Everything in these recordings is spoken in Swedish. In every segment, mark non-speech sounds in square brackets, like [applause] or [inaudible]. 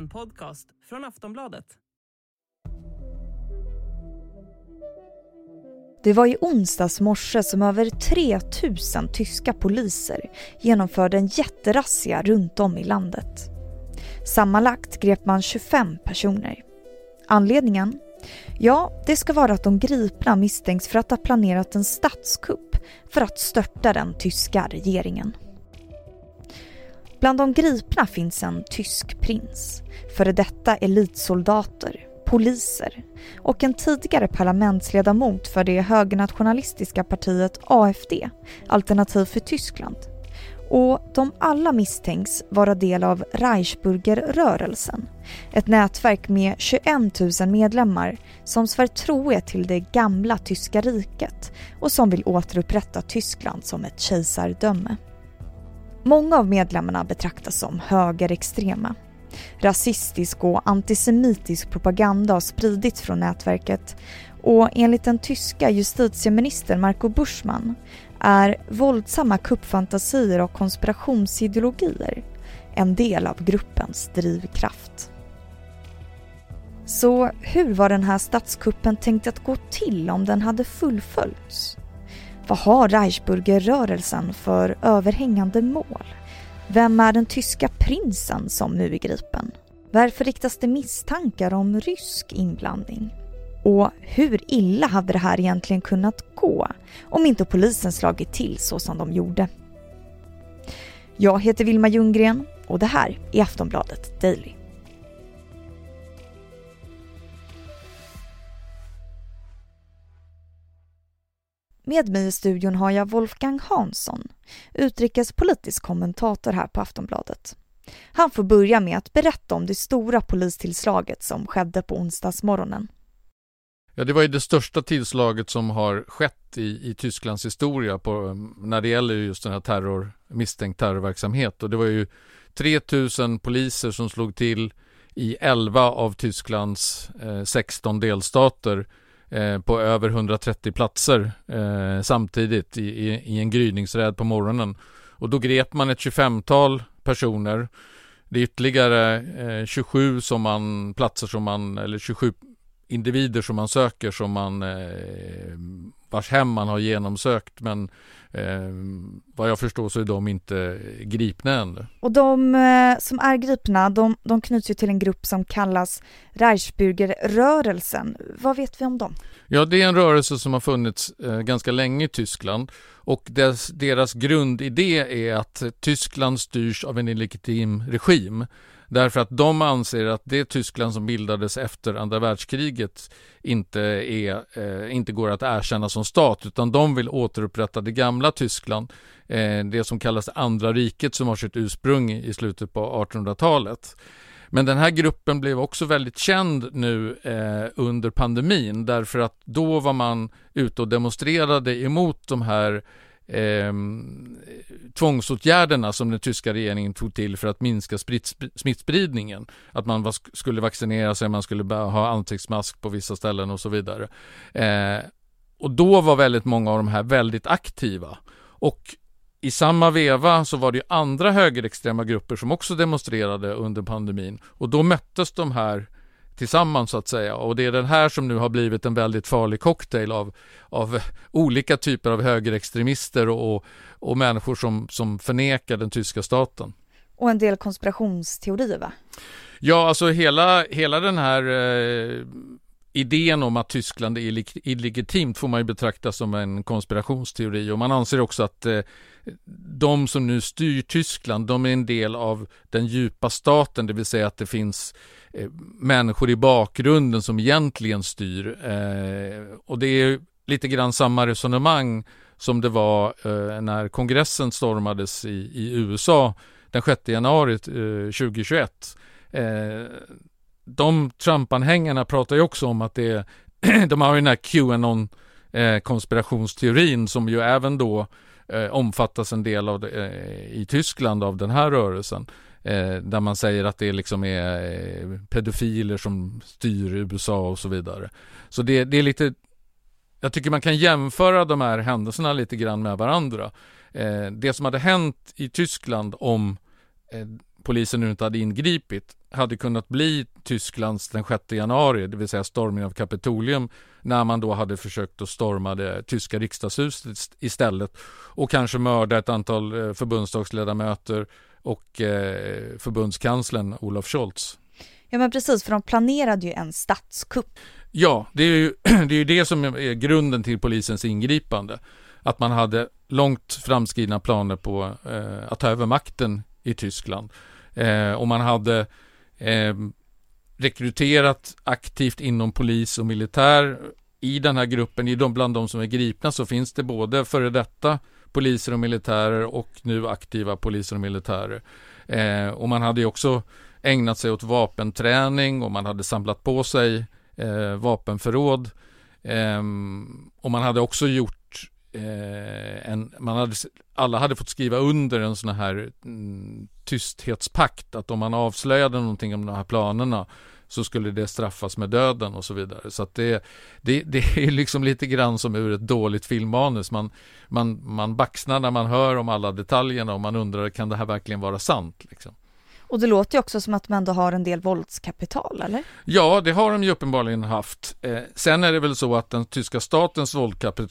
En podcast från Aftonbladet. Det var i onsdags morse som över 3000 tyska poliser genomförde en jätterazzia runt om i landet. Sammanlagt grep man 25 personer. Anledningen? Ja, det ska vara att de gripna misstänks för att ha planerat en statskupp för att störta den tyska regeringen. Bland de gripna finns en tysk prins, före detta elitsoldater, poliser och en tidigare parlamentsledamot för det högernationalistiska partiet AFD, Alternativ för Tyskland. Och de alla misstänks vara del av Reichsburgerrörelsen, ett nätverk med 21 000 medlemmar som svär trohet till det gamla tyska riket och som vill återupprätta Tyskland som ett kejsardöme. Många av medlemmarna betraktas som högerextrema. Rasistisk och antisemitisk propaganda har spridits från nätverket och enligt den tyska justitieministern Marco Buschmann är våldsamma kuppfantasier och konspirationsideologier en del av gruppens drivkraft. Så hur var den här statskuppen tänkt att gå till om den hade fullföljts? Vad har Reichsburgerrörelsen för överhängande mål? Vem är den tyska prinsen som nu är gripen? Varför riktas det misstankar om rysk inblandning? Och hur illa hade det här egentligen kunnat gå om inte polisen slagit till så som de gjorde? Jag heter Vilma Ljunggren och det här är Aftonbladet Daily. Med mig i studion har jag Wolfgang Hansson, utrikespolitisk kommentator här på Aftonbladet. Han får börja med att berätta om det stora polistillslaget som skedde på onsdagsmorgonen. Ja, det var ju det största tillslaget som har skett i, i Tysklands historia på, när det gäller just den här terror, misstänkt terrorverksamhet. Och det var ju 3000 poliser som slog till i 11 av Tysklands eh, 16 delstater eh, Eh, på över 130 platser eh, samtidigt i, i, i, en gryningsräd på morgonen. Och då grep man ett 25-tal personer. Det är ytterligare eh, 27 som man, platser som man, eller 27 individer som man söker som man eh, vars hem man har genomsökt men eh, vad jag förstår så är de inte gripna ännu. Och de eh, som är gripna de, de knyts ju till en grupp som kallas Reichsbürgerrörelsen. Vad vet vi om dem? Ja, det är en rörelse som har funnits eh, ganska länge i Tyskland och dess, deras grundidé är att Tyskland styrs av en illegitim regim Därför att de anser att det Tyskland som bildades efter andra världskriget inte, är, eh, inte går att erkänna som stat utan de vill återupprätta det gamla Tyskland. Eh, det som kallas andra riket som har sitt ursprung i slutet på 1800-talet. Men den här gruppen blev också väldigt känd nu eh, under pandemin därför att då var man ute och demonstrerade emot de här eh, tvångsåtgärderna som den tyska regeringen tog till för att minska smittspridningen. Att man var, skulle vaccinera sig, man skulle ha ansiktsmask på vissa ställen och så vidare. Eh, och då var väldigt många av de här väldigt aktiva. Och i samma veva så var det andra högerextrema grupper som också demonstrerade under pandemin och då möttes de här tillsammans så att säga. Och det är den här som nu har blivit en väldigt farlig cocktail av, av olika typer av högerextremister och, och, människor som, som förnekar den tyska staten. Och en del konspirationsteorier va? Ja, alltså hela, hela den här eh, idén om att Tyskland är illegitimt får man ju betrakta som en konspirationsteori och man anser också att eh, de som nu styr Tyskland, de är en del av den djupa staten, det vill säga att det finns eh, människor i bakgrunden som egentligen styr. Eh, och det är lite grann samma resonemang som det var eh, när kongressen stormades i, i USA den 6 januari 2021. De Trump-anhängarna pratar ju också om att det [clears throat] de har ju den här Qanon-konspirationsteorin som ju även då eh, omfattas en del av det, eh, i Tyskland av den här rörelsen. Eh, där man säger att det liksom är eh, pedofiler som styr USA och så vidare. Så det, det, är lite Jag tycker man kan jämföra de här händelserna lite grann med varandra. Eh, det som hade hänt i Tyskland om eh, polisen nu inte hade ingripit hade kunnat bli Tysklands den 6 januari, det vill säga stormningen av Kapitolium, när man då hade försökt att storma det tyska riksdagshuset istället och kanske mörda ett antal eh, förbundsdagsledamöter och eh, förbundskanslern Olof Scholz. Ja men precis, för de planerade ju en statskupp. Ja, det är ju [clears throat] det, är ju det som är grunden till polisens ingripande. Att man hade långt framskridna planer på eh, att ta över makten i Tyskland. Eh, och man hade eh, rekryterat aktivt inom polis och militär. I den här gruppen, i de, bland de som är gripna, så finns det både före detta poliser och militärer och nu aktiva poliser och militärer. Eh, och man hade också ägnat sig åt vapenträning och man hade samlat på sig eh, vapenförråd. Eh, och man hade också gjort eh, en, man hade, alla hade fått skriva under en sån här mm, tysthetspakt att om man avslöjade någonting om de här planerna så skulle det straffas med döden och så vidare. Så att det, det, [laughs] det är liksom lite grann som ur ett dåligt filmmanus. Man, man, man baxnar när man hör om alla detaljerna och man undrar kan det här verkligen vara sant? Liksom. Och det låter ju också som att de ändå har en del våldskapital, eller? Ja, det har de ju uppenbarligen haft. Eh, sen är det väl så att den tyska statens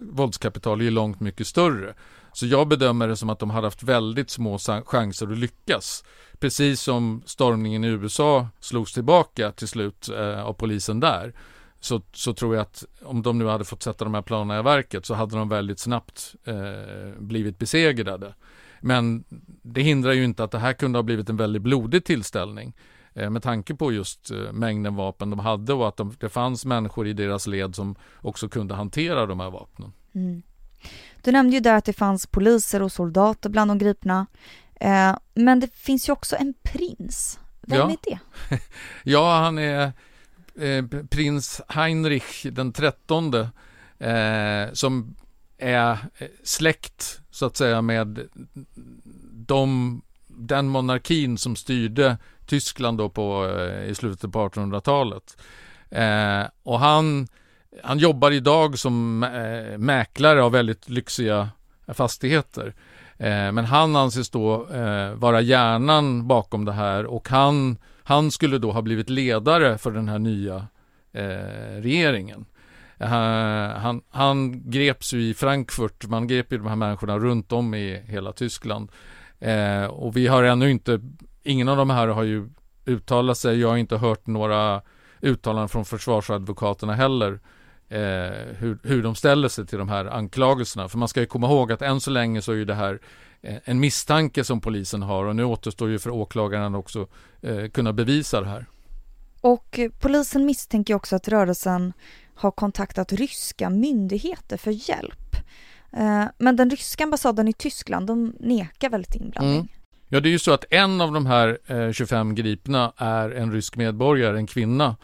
våldskapital är långt mycket större. Så jag bedömer det som att de har haft väldigt små chanser att lyckas. Precis som stormningen i USA slogs tillbaka till slut eh, av polisen där. Så, så tror jag att om de nu hade fått sätta de här planerna i verket så hade de väldigt snabbt eh, blivit besegrade. Men det hindrar ju inte att det här kunde ha blivit en väldigt blodig tillställning eh, med tanke på just eh, mängden vapen de hade och att de, det fanns människor i deras led som också kunde hantera de här vapnen. Mm. Du nämnde ju där att det fanns poliser och soldater bland de gripna. Eh, men det finns ju också en prins. Vem ja. är det? [laughs] ja, han är eh, prins Heinrich den trettonde eh, som är släkt så att säga med de, den monarkin som styrde Tyskland då på, eh, i slutet på 1800-talet. Eh, och han, han jobbar idag som eh, mäklare av väldigt lyxiga fastigheter. Eh, men han anses då eh, vara hjärnan bakom det här och han, han skulle då ha blivit ledare för den här nya eh, regeringen. Eh, han, han greps ju i Frankfurt, man grep ju de här människorna runt om i hela Tyskland. Eh, och vi har ännu inte, ingen av de här har ju uttalat sig, jag har inte hört några uttalanden från försvarsadvokaterna heller. Eh, hur, hur de ställer sig till de här anklagelserna. För man ska ju komma ihåg att än så länge så är ju det här eh, en misstanke som polisen har och nu återstår ju för åklagaren också eh, kunna bevisa det här. Och polisen misstänker också att rörelsen har kontaktat ryska myndigheter för hjälp. Eh, men den ryska ambassaden i Tyskland, de nekar väl till inblandning? Mm. Ja, det är ju så att en av de här eh, 25 gripna är en rysk medborgare, en kvinna,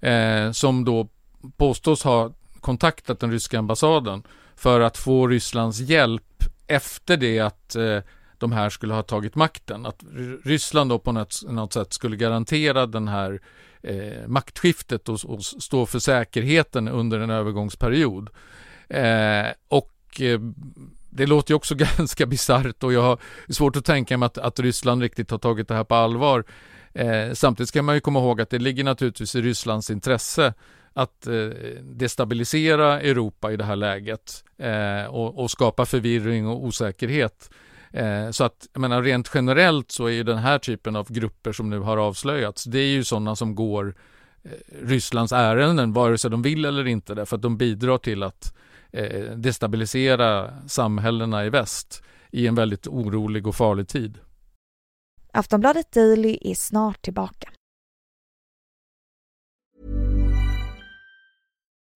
eh, som då påstås ha kontaktat den ryska ambassaden för att få Rysslands hjälp efter det att eh, de här skulle ha tagit makten. Att Ryssland då på något, något sätt skulle garantera den här eh, maktskiftet och, och, stå för säkerheten under en övergångsperiod. Eh, och eh, det låter ju också [laughs] ganska bisarrt och jag har svårt att tänka mig att, att Ryssland riktigt har tagit det här på allvar. Eh, samtidigt ska man ju komma ihåg att det ligger naturligtvis i Rysslands intresse att eh, destabilisera Europa i det här läget eh, och, och, skapa förvirring och osäkerhet. Eh, så att, jag menar, rent generellt så är ju den här typen av grupper som nu har avslöjats, det är ju sådana som går eh, Rysslands ärenden, vare sig de vill eller inte, därför att de bidrar till att eh, destabilisera samhällena i väst i en väldigt orolig och farlig tid. Aftonbladet Daily är snart tillbaka.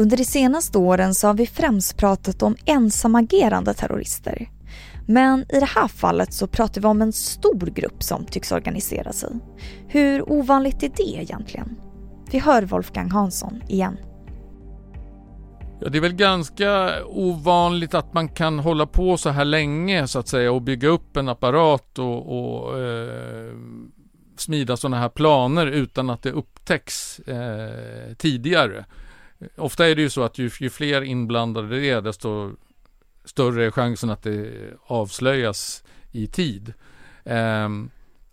Under de senaste åren så har vi främst pratat om ensamagerande terrorister. Men i det här fallet så pratar vi om en stor grupp som tycks organisera sig. Hur ovanligt är det egentligen? Vi hör Wolfgang Hansson igen. Ja, det är väl ganska ovanligt att man kan hålla på så här länge så att säga och bygga upp en apparat och, och eh, smida sådana här planer utan att det upptäcks eh, tidigare. Ofta är det ju så att ju, ju fler inblandade det är desto större är chansen att det avslöjas i tid. Eh,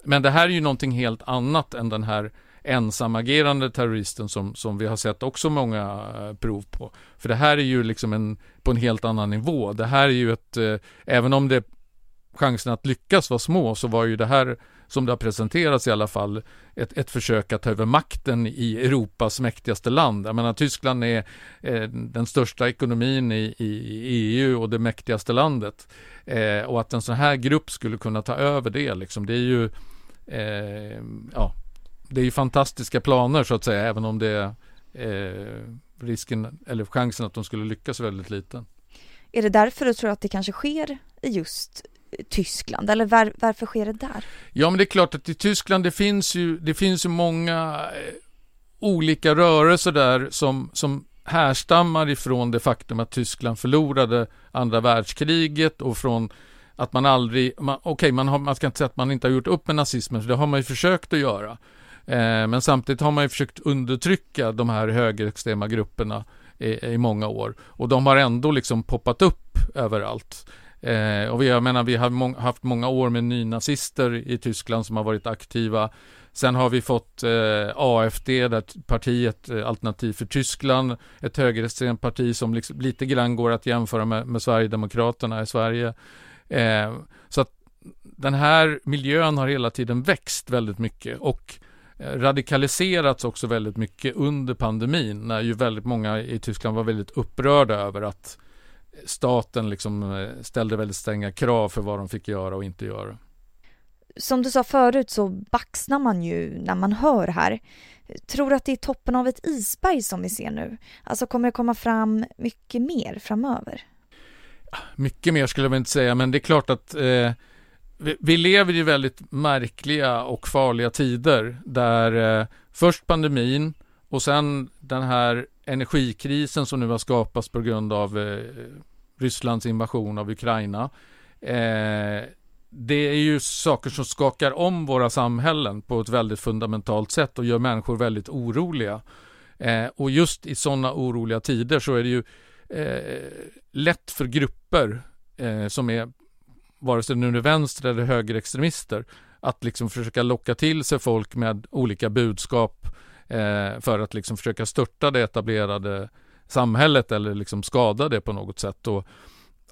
men det här är ju någonting helt annat än den här ensamagerande terroristen som, som vi har sett också många eh, prov på. För det här är ju liksom en, på en helt annan nivå. Det här är ju ett, eh, även om det chansen att lyckas var små så var ju det här som det har presenterats i alla fall, ett, ett försök att ta över makten i Europas mäktigaste land. Jag menar, Tyskland är eh, den största ekonomin i, i, EU och det mäktigaste landet. Eh, och att en sån här grupp skulle kunna ta över det, liksom, det är ju eh, ja, det är ju fantastiska planer så att säga, även om det är eh, risken eller chansen att de skulle lyckas väldigt liten. Är det därför du tror att det kanske sker i just Tyskland eller var, varför sker det där? Ja, men det är klart att i Tyskland det finns ju, det finns ju många eh, olika rörelser där som, som härstammar ifrån det faktum att Tyskland förlorade andra världskriget och från att man aldrig, okej okay, man, man ska inte säga att man inte har gjort upp med nazismen, för det har man ju försökt att göra. Eh, men samtidigt har man ju försökt undertrycka de här högerextrema grupperna i, i många år och de har ändå liksom poppat upp överallt. Eh, och vi, jag menar, vi har må haft många år med nynazister i Tyskland som har varit aktiva. Sen har vi fått eh, AFD, där partiet eh, Alternativ för Tyskland, ett högerextremt parti som liksom, lite grann går att jämföra med, med Sverigedemokraterna i Sverige. Eh, så att den här miljön har hela tiden växt väldigt mycket och eh, radikaliserats också väldigt mycket under pandemin när ju väldigt många i Tyskland var väldigt upprörda över att staten liksom eh, ställde väldigt stränga krav för vad de fick göra och inte göra. Som du sa förut så baxnar man ju när man hör här. Tror du att det är toppen av ett isberg som vi ser nu? Alltså kommer det komma fram mycket mer framöver? Mycket mer skulle jag inte säga, men det är klart att eh, vi, vi, lever i väldigt märkliga och farliga tider där eh, först pandemin och sen den här energikrisen som nu har skapats på grund av eh, Rysslands invasion av Ukraina. Eh, det är ju saker som skakar om våra samhällen på ett väldigt fundamentalt sätt och gör människor väldigt oroliga. Eh, och just i sådana oroliga tider så är det ju eh, lätt för grupper eh, som är vare sig nu är vänster eller högerextremister att liksom försöka locka till sig folk med olika budskap eh, för att liksom försöka störta det etablerade samhället eller liksom skada det på något sätt. Och,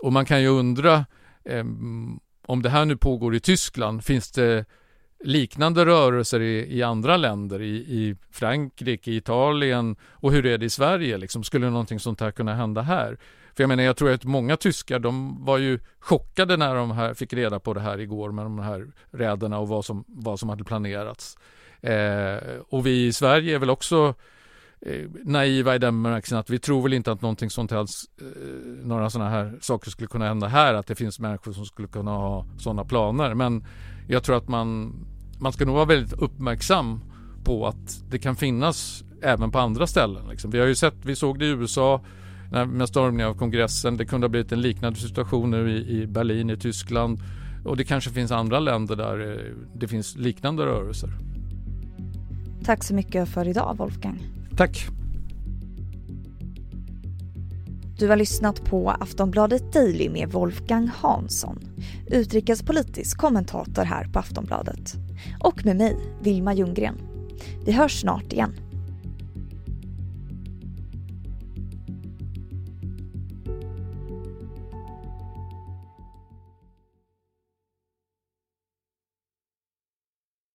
och man kan ju undra eh, om det här nu pågår i Tyskland, finns det liknande rörelser i, i andra länder, i, i Frankrike, Italien och hur är det i Sverige? Liksom? Skulle någonting sånt här kunna hända här? För jag menar, jag tror att många tyskar, de var ju chockade när de här fick reda på det här igår med de här räderna och vad som, vad som hade planerats. Eh, och vi i Sverige är väl också eh, naiva i den bemärkelsen att vi tror väl inte att någonting sånt helst, eh, några sådana här saker skulle kunna hända här, att det finns människor som skulle kunna ha sådana planer. Men jag tror att man, man ska nog vara väldigt uppmärksam på att det kan finnas även på andra ställen. Liksom. Vi har ju sett, vi såg det i USA med stormningen av kongressen. Det kunde ha blivit en liknande situation nu i, i Berlin i Tyskland och det kanske finns andra länder där eh, det finns liknande rörelser. Tack så mycket för idag Wolfgang. Tack. Du har lyssnat på Aftonbladet Daily med Wolfgang Hansson, utrikespolitisk kommentator här på Aftonbladet. Och med mig, Vilma Ljunggren. Vi hörs snart igen.